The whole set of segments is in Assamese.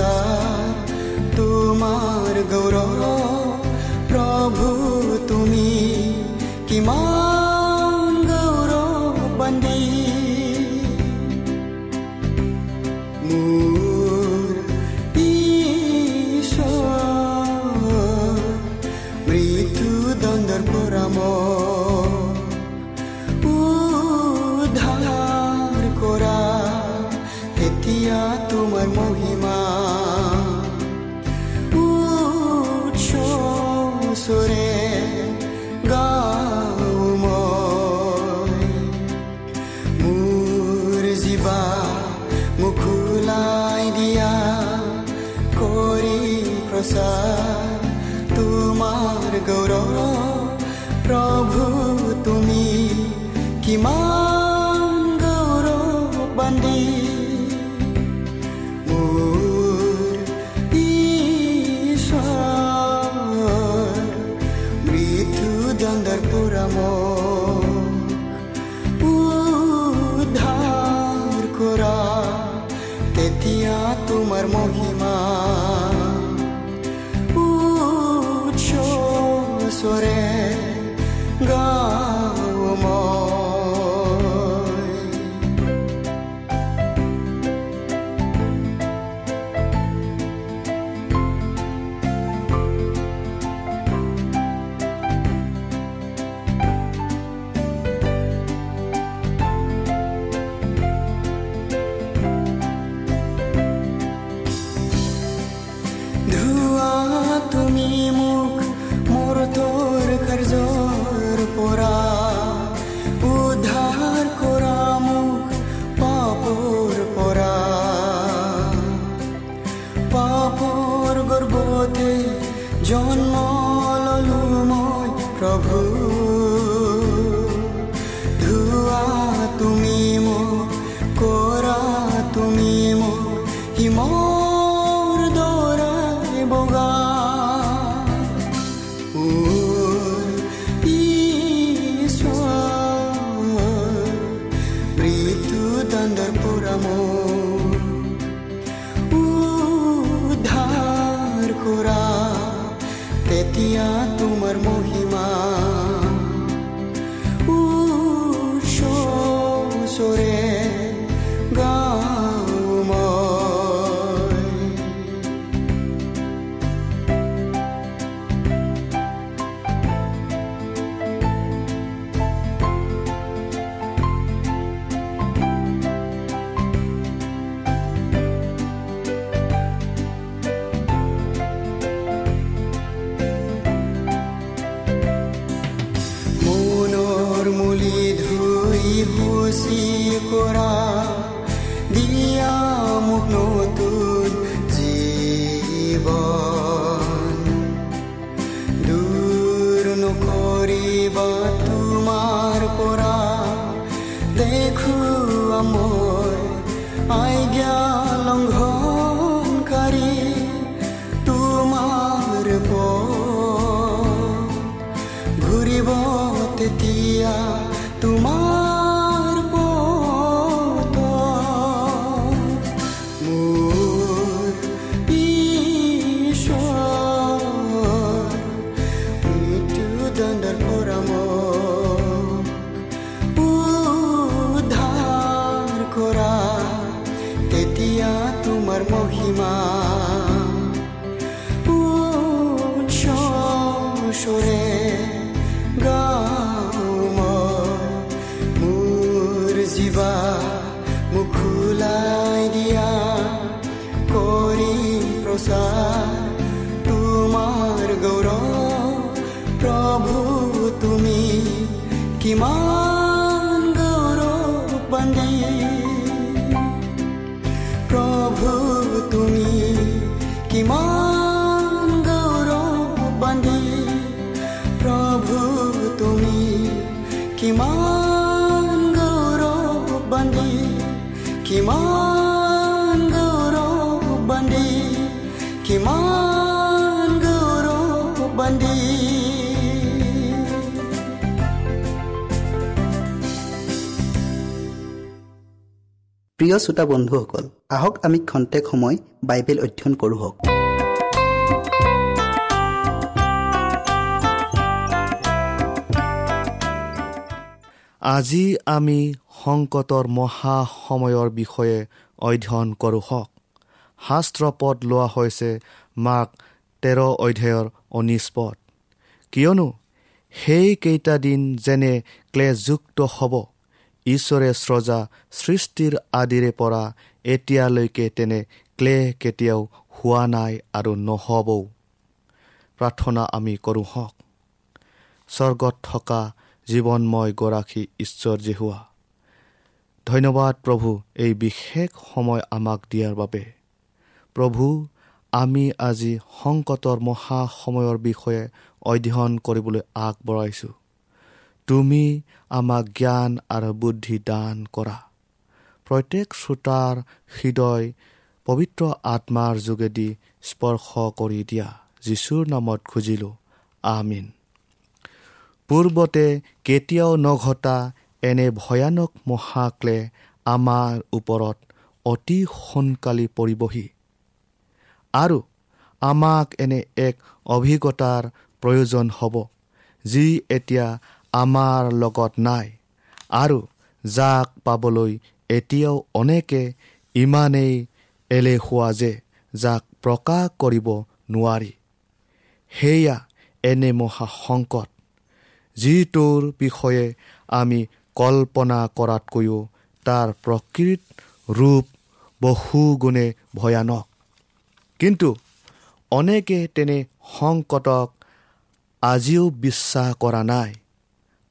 কৰিম প্ৰচাৰ প্ৰচাৰ তোমাৰ গৌৰৱ প্ৰভু তুমি কিমান তেতিয়া তোমাৰ মহিমা বান্ধি প্ৰভু তুমি কিমান প্ৰিয় শ্ৰোতা বন্ধুসকল আহক আমি খন্তেক সময় বাইবেল অধ্যয়ন কৰোঁ আজি আমি সংকটৰ মহা সময়ৰ বিষয়ে অধ্যয়ন কৰোঁ হওক। শাস্ত্ৰ পদ লোৱা হৈছে মাক তেৰ অধ্যায়ৰ ঊনৈছ পদ। কিয়নো সেইকেইটা দিন যেনে ক্লেশযুক্ত হ'ব ঈশ্বৰে স্ৰজা সৃষ্টিৰ আদিৰে পৰা এতিয়ালৈকে তেনে ক্লেহ কেতিয়াও হোৱা নাই আৰু নহ'বও। প্ৰাৰ্থনা আমি কৰোঁ হওক। স্বৰ্গত থকা জীৱনময় গৰাকী ঈশ্বৰ জেহুৱা ধন্যবাদ প্ৰভু এই বিশেষ সময় আমাক দিয়াৰ বাবে। প্ৰভু আমি আজি সংকটৰ মহা সময়ৰ বিষয়ে অধ্যয়ন কৰিবলৈ আগবঢ়াইছোঁ। তুমি আমাক জ্ঞান আৰু বুদ্ধি দান কৰা। প্ৰত্যেক শ্ৰোতাৰ হৃদয় পবিত্ৰ আত্মাৰ যোগেদি স্পৰ্শ কৰি দিয়া। যীশুৰ নামত খুজিলোঁ আমিন। পূৰ্বতে কেতিয়াও নঘটা এনে ভয়ানক মহাক্লে আমাৰ ওপৰত অতি সোনকালে পৰিবহি। আৰু আমাক এনে এক অভিজ্ঞতাৰ প্ৰয়োজন হ'ব যি এতিয়া আমাৰ লগত নাই। আৰু যাক পাবলৈ এতিয়াও অনেকে ইমানেই এলেহুৱা যে যাক প্ৰকাশ কৰিব নোৱাৰি। সেয়া এনে মহা সংকট যিটোৰ বিষয়ে আমি কল্পনা কৰাতকৈও তাৰ প্ৰকৃত ৰূপ বহুগুণে ভয়ানক। কিন্তু অনেকে তেনে সংকটক আজিও বিশ্বাস কৰা নাই।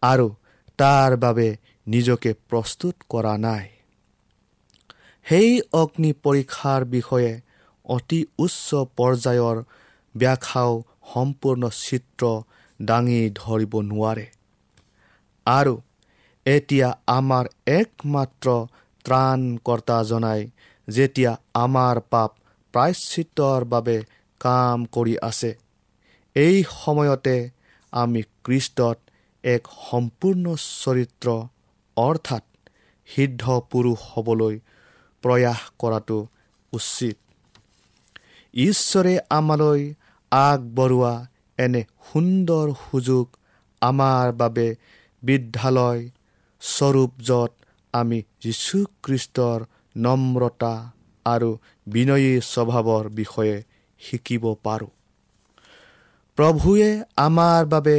আৰু তাৰ বাবে নিজকে প্ৰস্তুত কৰা নাই। সেই অগ্নি পৰীক্ষাৰ বিষয়ে অতি উচ্চ পৰ্যায়ৰ ব্যাখ্যাও সম্পূৰ্ণ চিত্ৰ দাঙি ধৰিব নোৱাৰে। আৰু এতিয়া আমাৰ একমাত্ৰ ত্ৰাণকৰ্তাজনাই যেতিয়া আমাৰ পাপ প্ৰায়শ্চিত্তৰ বাবে কাম কৰি আছে এই সময়তে আমি খ্ৰীষ্টত এক সম্পূৰ্ণ চৰিত্ৰ অৰ্থাৎ সিদ্ধ পুৰুষ হ'বলৈ প্ৰয়াস কৰাটো উচিত। ঈশ্বৰে আমালৈ আগবঢ়োৱা এনে সুন্দৰ সুযোগ আমাৰ বাবে বিদ্যালয় স্বৰূপ য'ত আমি যীশুখ্ৰীষ্টৰ নম্ৰতা আৰু বিনয়ী স্বভাৱৰ বিষয়ে শিকিব পাৰোঁ। প্ৰভুৱে আমাৰ বাবে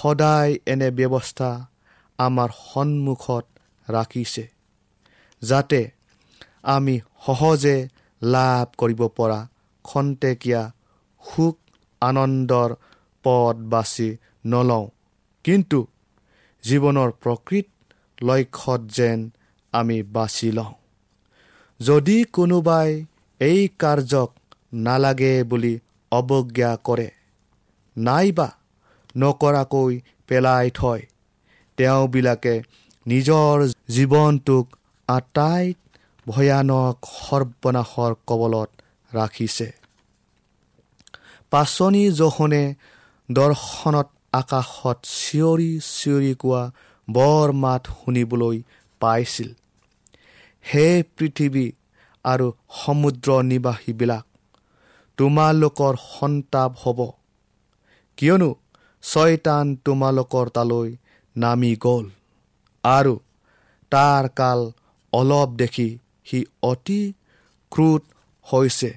সদায় এনে ব্যৱস্থা আমাৰ সন্মুখত ৰাখিছে যাতে আমি সহজে লাভ কৰিব পৰা খন্তেকীয়া সুখ আনন্দৰ পথ বাছি নলওঁ। কিন্তু জীৱনৰ প্ৰকৃত লক্ষ্যত যেন আমি বাছি লওঁ। যদি কোনোবাই এই কাৰ্যক নালাগে বুলি অৱজ্ঞা কৰে নাইবা নকৰাকৈ পেলাই থয়। তেওঁবিলাকে নিজৰ জীৱনটোক আটাইত ভয়ানক সৰ্বনাশৰ কবলত ৰাখিছে। পাচনি জহনে দৰ্শনত আকাশত চিঞৰি চিঞৰি কোৱা বৰ মাত শুনিবলৈ পাইছিল। হে পৃথিৱী আৰু সমুদ্ৰ নিবাসীবিলাক তোমালোকৰ সন্তাপ হ'ব। কিয়নো ছয়তান তোমালোকৰ তালৈ নামি গ'ল। আৰু তাৰ কাল অলপ দেখি সি অতি ক্ৰোধ হৈছে।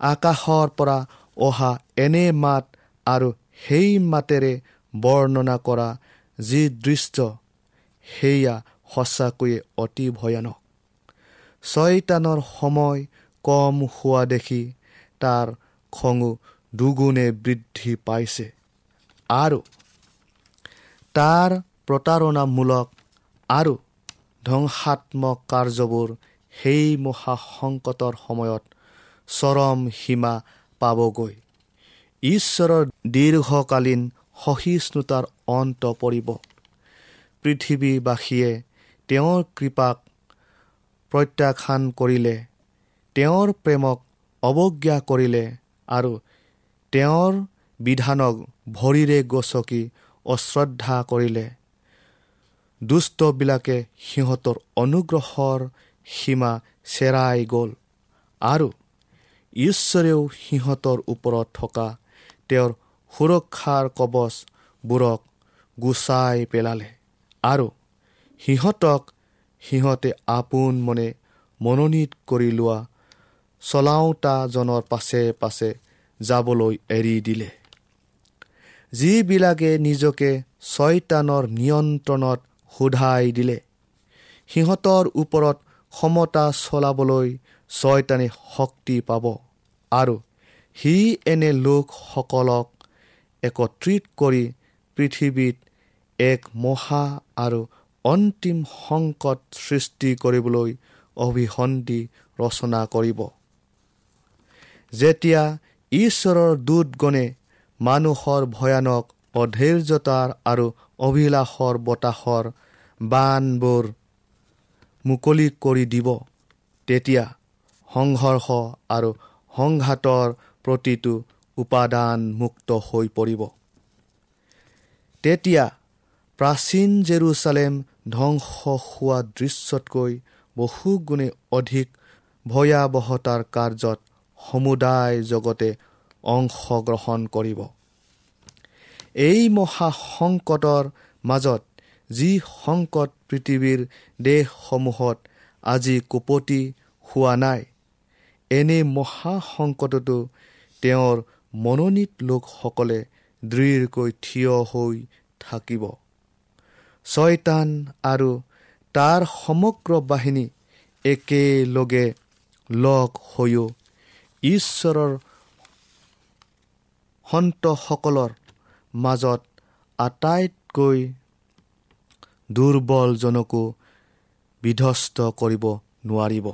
আকাশৰ পৰা অহা এনে মাত আৰু সেই মাতেৰে বৰ্ণনা কৰা যি দৃশ্য সেয়া সঁচাকৈয়ে অতি ভয়ানক। ছয়তানৰ সময় কম হোৱা দেখি তাৰ খঙো দুগুণে বৃদ্ধি পাইছে। আৰু তাৰ প্ৰতাৰণামূলক আৰু ধ্বংসাত্মক কাৰ্যবোৰ সেই মহাসংকটৰ সময়ত চৰম সীমা পাবগৈ। ঈশ্বৰৰ দীৰ্ঘকালীন সহিষ্ণুতাৰ অন্ত পৰিব। পৃথিৱীবাসীয়ে তেওঁৰ কৃপাক প্ৰত্যাখ্যান কৰিলে তেওঁৰ প্ৰেমক অৱজ্ঞা কৰিলে আৰু তেওঁৰ বিধানক ভৰিৰে গচকি অশ্ৰদ্ধা কৰিলে। দুষ্টবিলাকে সিহঁতৰ অনুগ্ৰহৰ সীমা চেৰাই গ'ল আৰু ঈশ্বৰেও সিহঁতৰ ওপৰত থকা তেওঁৰ সুৰক্ষাৰ কবচবোৰক গুচাই পেলালে আৰু সিহঁতক সিহঁতে আপোন মনে মনোনীত কৰি লোৱা চলাওঁতাজনৰ পাছে পাছে যাবলৈ এৰি দিলে। যিবিলাকে নিজকে ছয়তানৰ নিয়ন্ত্ৰণত সোধাই দিলে সিহঁতৰ ওপৰত ক্ষমতা চলাবলৈ ছয়তানে শক্তি পাব আৰু সি এনে লোকসকলক একত্ৰিত কৰি পৃথিৱীত এক মহা আৰু অন্তিম সংকট সৃষ্টি কৰিবলৈ অভিসন্ধি ৰচনা কৰিব। যেতিয়া ঈশ্বৰৰ দূতগণে মানুহৰ ভয়ানক অধৈৰ্যতাৰ আৰু অভিলাষৰ বতাহৰ বানবোৰ মুকলি কৰি দিব। তেতিয়া সংঘৰ্ষ আৰু সংঘাতৰ প্ৰতিটো উপাদান মুক্ত হৈ পৰিব। তেতিয়া প্ৰাচীন জেৰুচালেম ধ্বংস হোৱা দৃশ্যতকৈ বহুগুণে অধিক ভয়াৱহতাৰ কাৰ্যত সমুদায় জগতে অংশগ্ৰহণ কৰিব। এই মহাসংকটৰ মাজত যি সংকট পৃথিৱীৰ দেশসমূহত আজি কোপতি হোৱা নাই এনে মহাসংকটতো তেওঁৰ মনোনীত লোকসকলে দৃঢ়কৈ থিয় হৈ থাকিব। ছয়তান আৰু তাৰ সমগ্ৰ বাহিনী একেলগে লগ হৈও ঈশ্বৰৰ সন্তসকলৰ মাজত আটাইতকৈ দুৰ্বলজনকো বিধ্বস্ত কৰিব নোৱাৰিব।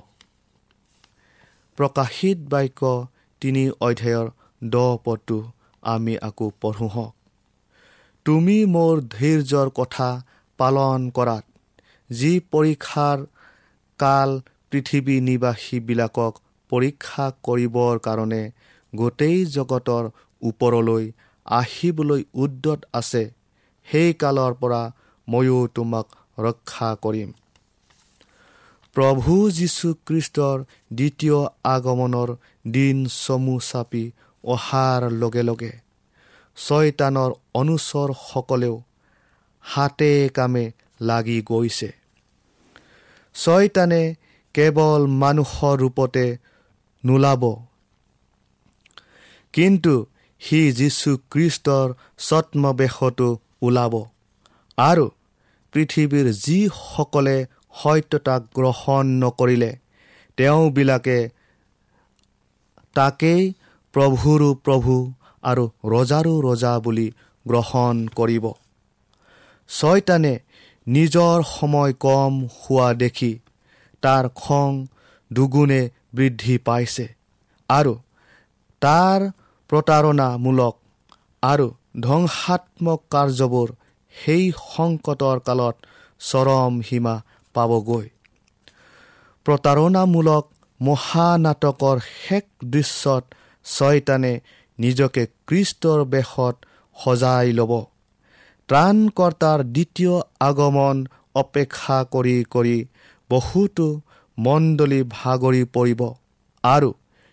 প্ৰকাশিত বাক্য তিনি অধ্যায়ৰ দহ পদটো আমি আকৌ পঢ়োঁ হওক। তুমি মোৰ ধৈৰ্যৰ কথা পালন কৰাত যি পৰীক্ষাৰ কাল পৃথিৱী নিবাসীবিলাকক পৰীক্ষা কৰিবৰ কাৰণে গোটেই জগতৰ ওপৰলৈ আহিবলৈ উদ্যত আছে সেই কালৰ পৰা ময়ো তোমাক ৰক্ষা কৰিম। প্ৰভু যীশুখ্ৰীষ্টৰ দ্বিতীয় আগমনৰ দিন চমু চাপি অহাৰ লগে লগে ছয়তানৰ অনুচৰসকলেও হাতে কামে লাগি গৈছে। ছয়তানে কেৱল মানুহৰ ৰূপতে নোলাব কিন্তু সি যীশুখ্ৰীষ্টৰ ছত্মবেশতো ওলাব। আৰু পৃথিৱীৰ যিসকলে সত্যতাক গ্ৰহণ নকৰিলে তেওঁবিলাকে তাকেই প্ৰভুৰো প্ৰভু আৰু ৰজাৰো ৰজা বুলি গ্ৰহণ কৰিব। ছয়তানে নিজৰ সময় কম হোৱা দেখি তাৰ খং দুগুণে বৃদ্ধি পাইছে আৰু তাৰ প্ৰতাৰণামূলক আৰু ধ্বংসাত্মক কাৰ্যবোৰ সেই সংকটৰ কালত চৰম সীমা পাবগৈ। প্ৰতাৰণামূলক মহানাটকৰ শেষ দৃশ্যত ছয়তানে নিজকে কৃষ্টৰ বেশত সজাই ল'ব। ত্ৰাণকৰ্তাৰ দ্বিতীয় আগমন অপেক্ষা কৰি কৰি বহুতো মণ্ডলী ভাগৰি পৰিব আৰু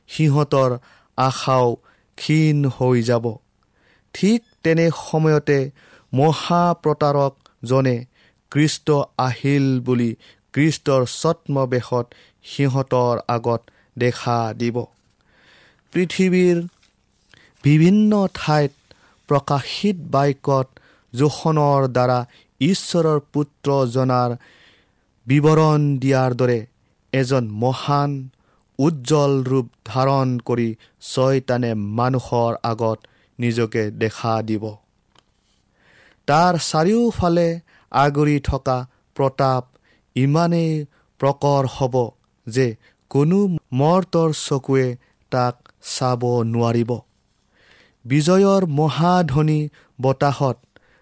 সিহঁতৰ আশাও ক্ষীণ হৈ যাব। ঠিক তেনে সময়তে মহাপ্ৰতাৰকজনে কৃষ্ট আহিল বুলি কৃষ্টৰ ছদ্মবেশত সিহঁতৰ আগত দেখা দিব। পৃথিৱীৰ বিভিন্ন ঠাইত প্ৰকাশিত বাক্যত জোখনৰ দ্বাৰা ঈশ্বৰৰ পুত্ৰ জনাৰ বিৱৰণ দিয়াৰ দৰে এজন মহান উজ্জ্বল ৰূপ ধাৰণ কৰি ছয়তানে মানুহৰ আগত নিজকে দেখা দিব। তাৰ চাৰিওফালে আগুৰি থকা প্ৰতাপ ইমানেই প্ৰকৰ হ'ব যে কোনো মৰ্তৰ চকুৱে তাক চাব নোৱাৰিব। বিজয়ৰ মহাধনী বতাহত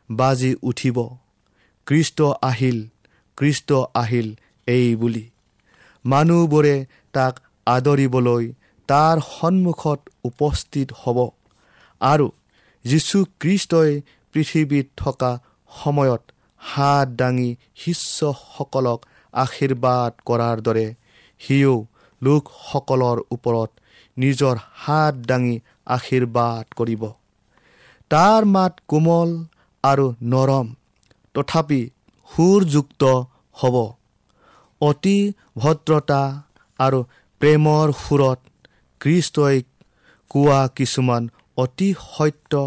বাজি উঠিব। কৃষ্ট আহিল কৃষ্ট আহিল এই বুলি। মানুহবোৰে তাক আদৰিবলৈ তাৰ সন্মুখত উপস্থিত হ'ব। আৰু যীশুখ্ৰীষ্টই পৃথিৱীত থকা সময়ত হাত দাঙি শিষ্যসকলক আশীৰ্বাদ কৰাৰ দৰে সিও লোকসকলৰ ওপৰত নিজৰ হাত দাঙি আশীৰ্বাদ কৰিব। তাৰ মাত কোমল আৰু নৰম তথাপি সুৰযুক্ত হ'ব। অতি ভদ্ৰতা আৰু প্ৰেমৰ সুৰত কৃষ্টই কোৱা কিছুমান অতি সত্য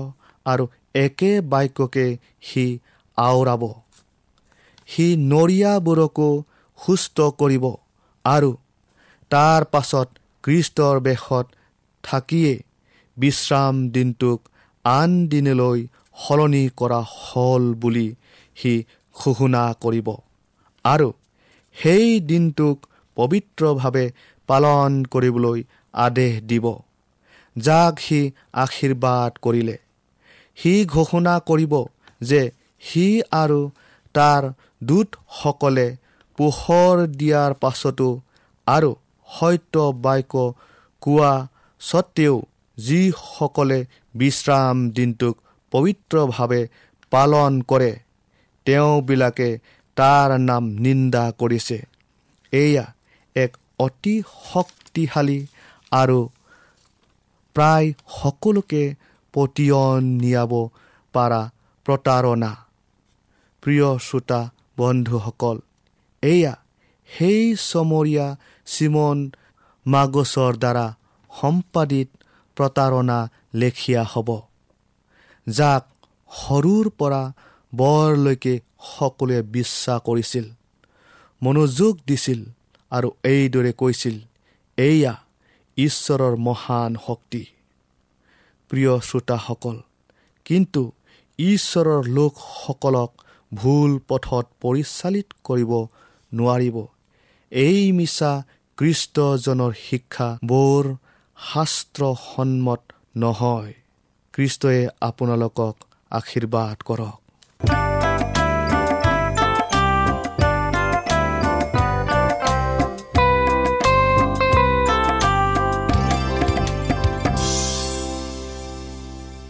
আৰু একে বাক্যকে সি আওৰাব। সি নৰিয়াবোৰকো সুস্থ কৰিব আৰু তাৰ পাছত কৃষ্টৰ বেশত থাকিয়ে বিশ্ৰাম দিনটোক আন দিনলৈ সলনি কৰা হ'ল বুলি সি ঘোষণা কৰিব। আৰু সেই দিনটোক পবিত্ৰভাৱে পালন কৰিবলৈ আদেশ দিব। যাক সি আশীৰ্বাদ কৰিলে। সি ঘোষণা কৰিব যে সি আৰু তাৰ দূতসকলে পোহৰ দিয়াৰ পাছতো আৰু সত্য বাক্য কোৱা স্বত্তেও যিসকলে বিশ্ৰাম দিনটোক পবিত্ৰভাৱে পালন কৰে তেওঁবিলাকে তাৰ নাম নিন্দা কৰিছে। এয়া এক অতি শক্তিশালী আৰু প্ৰায় সকলোকে পতিয়ন নিয়াব পাৰা প্ৰতাৰণা। প্ৰিয় শ্ৰোতা বন্ধুসকল এয়া সেই চমৰীয়া চিমন মাগছৰ দ্বাৰা সম্পাদিত প্ৰতাৰণা লেখীয়া হ'ব যাক সৰুৰ পৰা বৰলৈকে সকলোৱে বিশ্বাস কৰিছিল মনোযোগ দিছিল আৰু এইদৰে কৈছিল এয়া ঈশ্বৰৰ মহান শক্তি। প্ৰিয় শ্ৰোতাসকল কিন্তু ঈশ্বৰৰ লোকসকলক ভুল পথত পৰিচালিত কৰিব নোৱাৰিব। এই মিছা কৃষ্টজনৰ শিক্ষা বৰ শাস্ত্ৰসন্মত নহয়। কৃষ্টই আপোনালোকক আশীৰ্বাদ কৰক।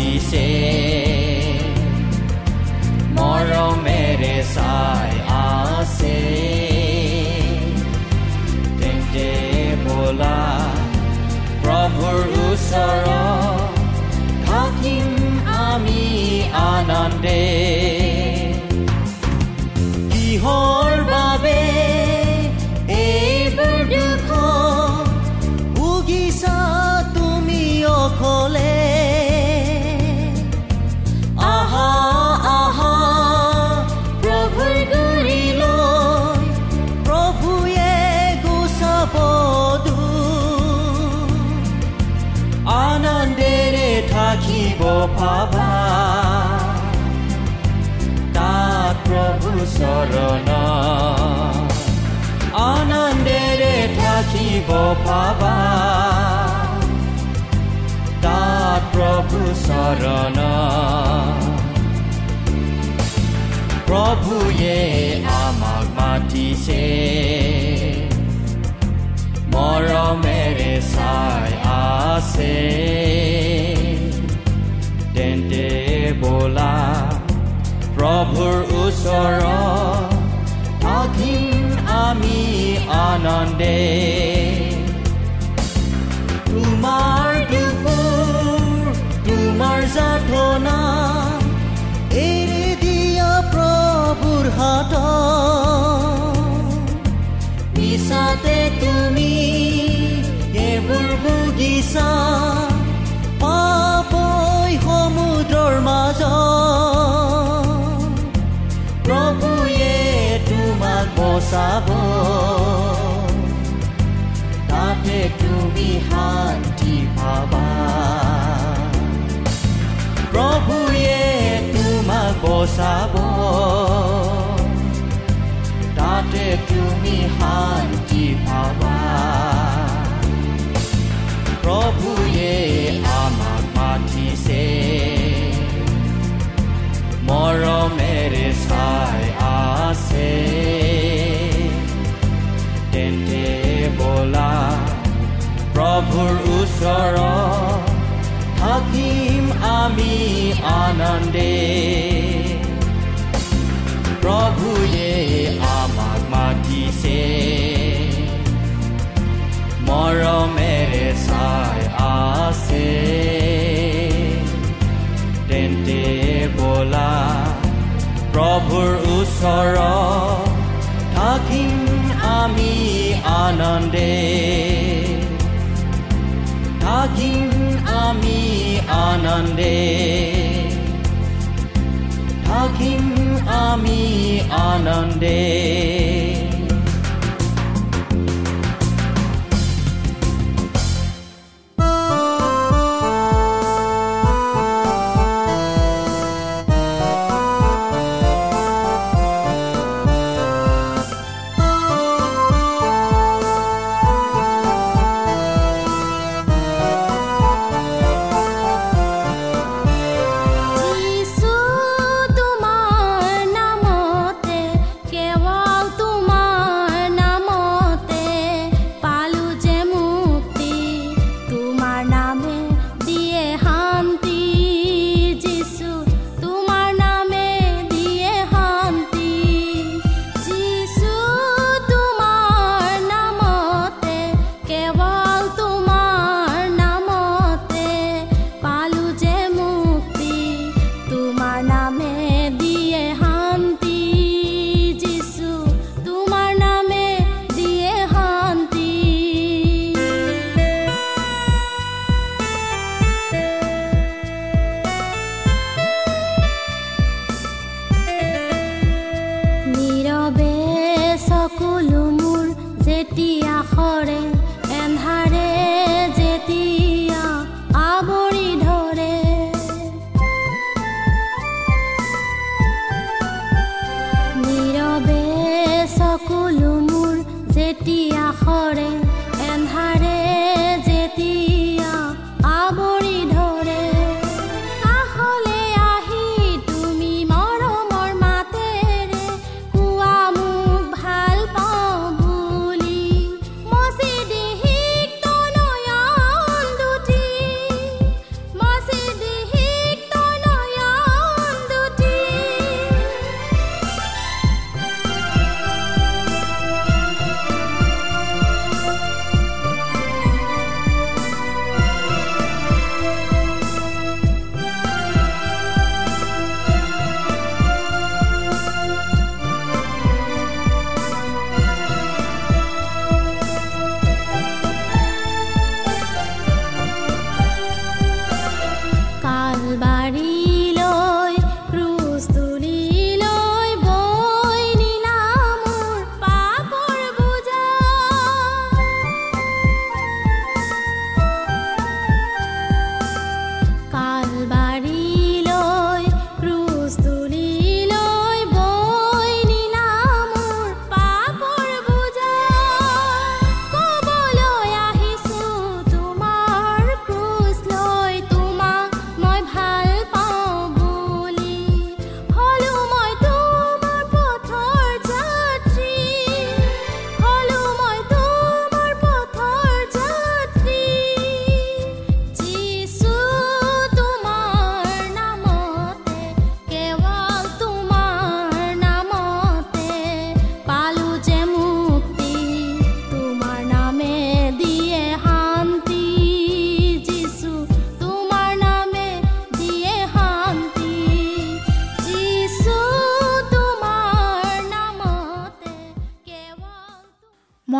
মাতিছে মৰমেৰে পাবা তাত প্ৰভু চৰণ প্ৰভুয়ে আমাক মাতিছে মৰমেৰে চাই আছে তেন্তে বোলা প্ৰভুৰ থাকিম আমি আনন্দে তোমাৰ দুখৰ তোমাৰ যাতনা এৰি দিয়া প্ৰভুৰ হাত মিছাতে তুমি এইবোৰ ভুগিছা পাপই সমুদ্ৰৰ মাজত প্ৰভুয়ে তোমাক বচাব তাতে তুমি শান্তি পাবা। প্ৰভুয়ে তোমাক বচাব। তাতে তুমি শান্তি পাবা। প্ৰভুয়ে আমাক মাতিছে। মৰমেৰে চাই আছে। তেন্তে বোলা প্ৰভুৰ ওচৰত থাকিম আমি আনন্দে। প্ৰভুয়ে আমাক মাতিছে। মৰমেৰে চাই আছে। আনন্দে থাকিম আমি আনন্দে